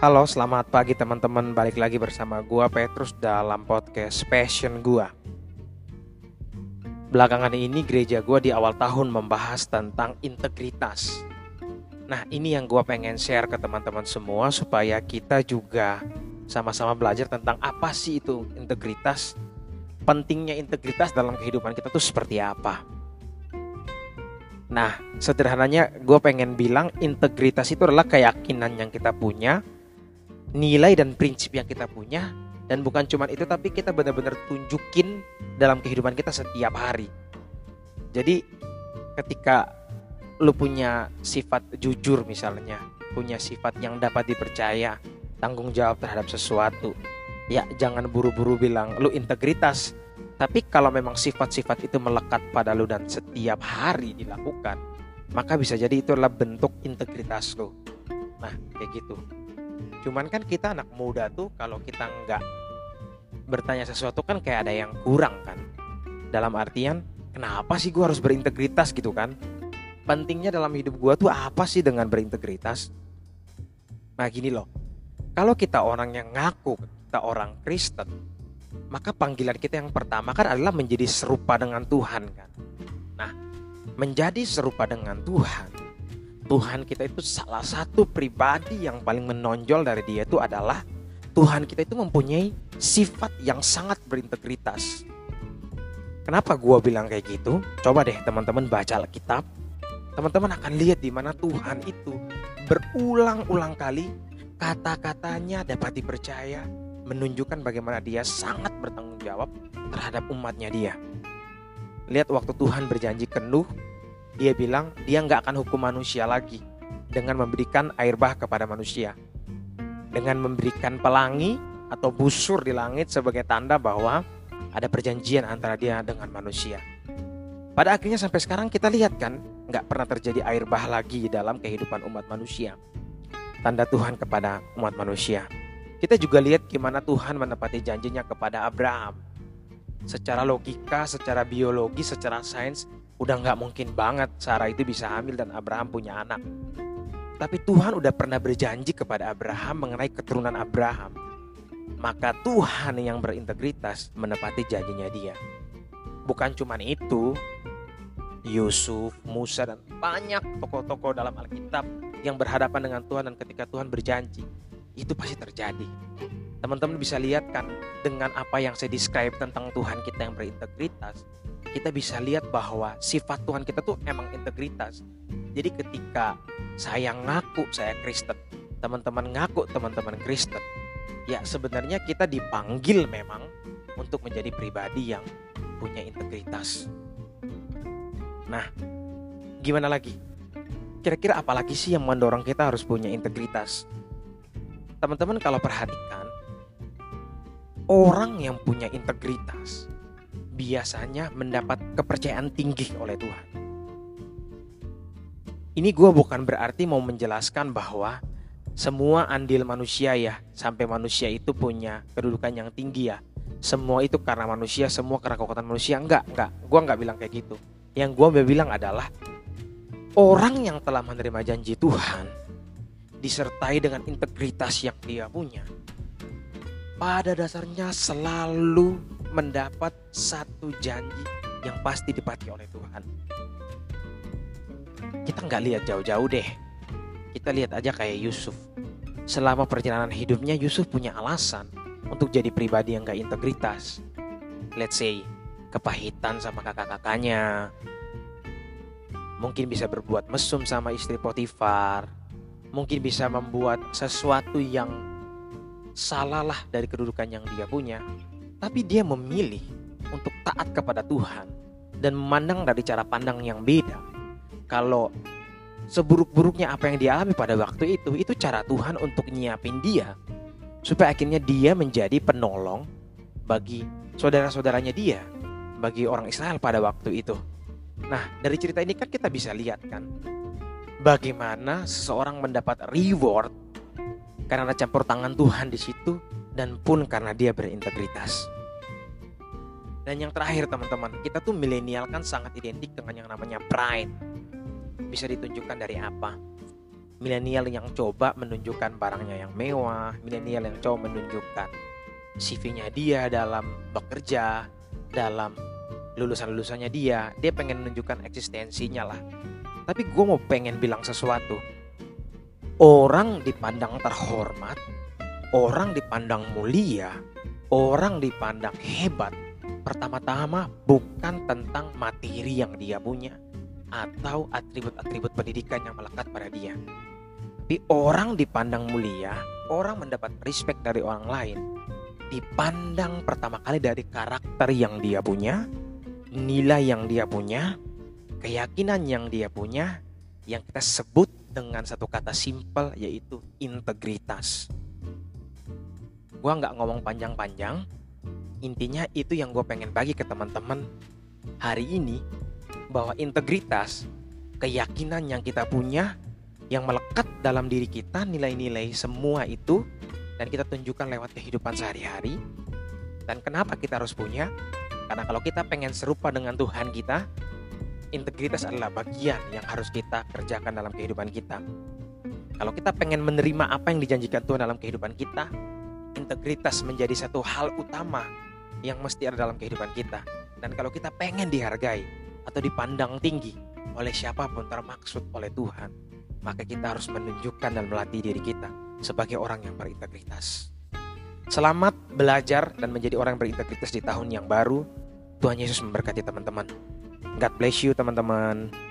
Halo, selamat pagi teman-teman. Balik lagi bersama gua Petrus dalam podcast Passion gua. Belakangan ini gereja gua di awal tahun membahas tentang integritas. Nah, ini yang gua pengen share ke teman-teman semua supaya kita juga sama-sama belajar tentang apa sih itu integritas. Pentingnya integritas dalam kehidupan kita tuh seperti apa. Nah, sederhananya gue pengen bilang integritas itu adalah keyakinan yang kita punya nilai dan prinsip yang kita punya dan bukan cuma itu tapi kita benar-benar tunjukin dalam kehidupan kita setiap hari. Jadi ketika lu punya sifat jujur misalnya, punya sifat yang dapat dipercaya, tanggung jawab terhadap sesuatu, ya jangan buru-buru bilang lu integritas. Tapi kalau memang sifat-sifat itu melekat pada lu dan setiap hari dilakukan, maka bisa jadi itu adalah bentuk integritas lu. Nah, kayak gitu. Cuman kan kita anak muda tuh kalau kita nggak bertanya sesuatu kan kayak ada yang kurang kan. Dalam artian kenapa sih gue harus berintegritas gitu kan? Pentingnya dalam hidup gue tuh apa sih dengan berintegritas? Nah gini loh, kalau kita orang yang ngaku kita orang Kristen, maka panggilan kita yang pertama kan adalah menjadi serupa dengan Tuhan kan. Nah, menjadi serupa dengan Tuhan Tuhan kita itu salah satu pribadi yang paling menonjol dari dia itu adalah Tuhan kita itu mempunyai sifat yang sangat berintegritas. Kenapa gua bilang kayak gitu? Coba deh teman-teman baca Alkitab. Teman-teman akan lihat di mana Tuhan itu berulang-ulang kali kata-katanya dapat dipercaya, menunjukkan bagaimana dia sangat bertanggung jawab terhadap umatnya dia. Lihat waktu Tuhan berjanji ke Nuh dia bilang dia nggak akan hukum manusia lagi dengan memberikan air bah kepada manusia. Dengan memberikan pelangi atau busur di langit sebagai tanda bahwa ada perjanjian antara dia dengan manusia. Pada akhirnya sampai sekarang kita lihat kan nggak pernah terjadi air bah lagi dalam kehidupan umat manusia. Tanda Tuhan kepada umat manusia. Kita juga lihat gimana Tuhan menepati janjinya kepada Abraham. Secara logika, secara biologi, secara sains, udah nggak mungkin banget Sarah itu bisa hamil dan Abraham punya anak. Tapi Tuhan udah pernah berjanji kepada Abraham mengenai keturunan Abraham. Maka Tuhan yang berintegritas menepati janjinya dia. Bukan cuma itu, Yusuf, Musa dan banyak tokoh-tokoh dalam Alkitab yang berhadapan dengan Tuhan dan ketika Tuhan berjanji, itu pasti terjadi. Teman-teman bisa lihat kan dengan apa yang saya describe tentang Tuhan kita yang berintegritas, kita bisa lihat bahwa sifat Tuhan kita tuh emang integritas. Jadi ketika saya ngaku saya Kristen, teman-teman ngaku teman-teman Kristen, ya sebenarnya kita dipanggil memang untuk menjadi pribadi yang punya integritas. Nah, gimana lagi? Kira-kira apa lagi sih yang mendorong kita harus punya integritas? Teman-teman kalau perhatikan, orang yang punya integritas biasanya mendapat kepercayaan tinggi oleh Tuhan. Ini gue bukan berarti mau menjelaskan bahwa semua andil manusia ya sampai manusia itu punya kedudukan yang tinggi ya. Semua itu karena manusia, semua karena kekuatan manusia. Enggak, enggak. Gue enggak bilang kayak gitu. Yang gue bilang adalah orang yang telah menerima janji Tuhan disertai dengan integritas yang dia punya. Pada dasarnya selalu mendapat satu janji yang pasti dipati oleh Tuhan. Kita nggak lihat jauh-jauh deh. Kita lihat aja kayak Yusuf. Selama perjalanan hidupnya Yusuf punya alasan untuk jadi pribadi yang gak integritas. Let's say kepahitan sama kakak-kakaknya. Mungkin bisa berbuat mesum sama istri Potifar. Mungkin bisa membuat sesuatu yang salah lah dari kedudukan yang dia punya tapi dia memilih untuk taat kepada Tuhan dan memandang dari cara pandang yang beda. Kalau seburuk-buruknya apa yang dialami pada waktu itu, itu cara Tuhan untuk nyiapin dia supaya akhirnya dia menjadi penolong bagi saudara-saudaranya dia, bagi orang Israel pada waktu itu. Nah, dari cerita ini kan kita bisa lihat kan bagaimana seseorang mendapat reward karena campur tangan Tuhan di situ dan pun karena dia berintegritas. Dan yang terakhir teman-teman, kita tuh milenial kan sangat identik dengan yang namanya pride. Bisa ditunjukkan dari apa? milenial yang coba menunjukkan barangnya yang mewah, milenial yang coba menunjukkan CV-nya dia dalam bekerja, dalam lulusan-lulusannya dia, dia pengen menunjukkan eksistensinya lah. Tapi gue mau pengen bilang sesuatu. Orang dipandang terhormat, orang dipandang mulia, orang dipandang hebat. Pertama-tama bukan tentang materi yang dia punya atau atribut-atribut pendidikan yang melekat pada dia. Tapi orang dipandang mulia, orang mendapat respect dari orang lain. Dipandang pertama kali dari karakter yang dia punya, nilai yang dia punya, keyakinan yang dia punya, yang kita sebut dengan satu kata simpel yaitu integritas. Gua nggak ngomong panjang-panjang, intinya itu yang gue pengen bagi ke teman-teman hari ini bahwa integritas, keyakinan yang kita punya, yang melekat dalam diri kita, nilai-nilai semua itu, dan kita tunjukkan lewat kehidupan sehari-hari. Dan kenapa kita harus punya? Karena kalau kita pengen serupa dengan Tuhan kita, integritas adalah bagian yang harus kita kerjakan dalam kehidupan kita. Kalau kita pengen menerima apa yang dijanjikan Tuhan dalam kehidupan kita, integritas menjadi satu hal utama yang mesti ada dalam kehidupan kita. Dan kalau kita pengen dihargai atau dipandang tinggi oleh siapa pun termaksud oleh Tuhan, maka kita harus menunjukkan dan melatih diri kita sebagai orang yang berintegritas. Selamat belajar dan menjadi orang berintegritas di tahun yang baru. Tuhan Yesus memberkati teman-teman. God bless you teman-teman.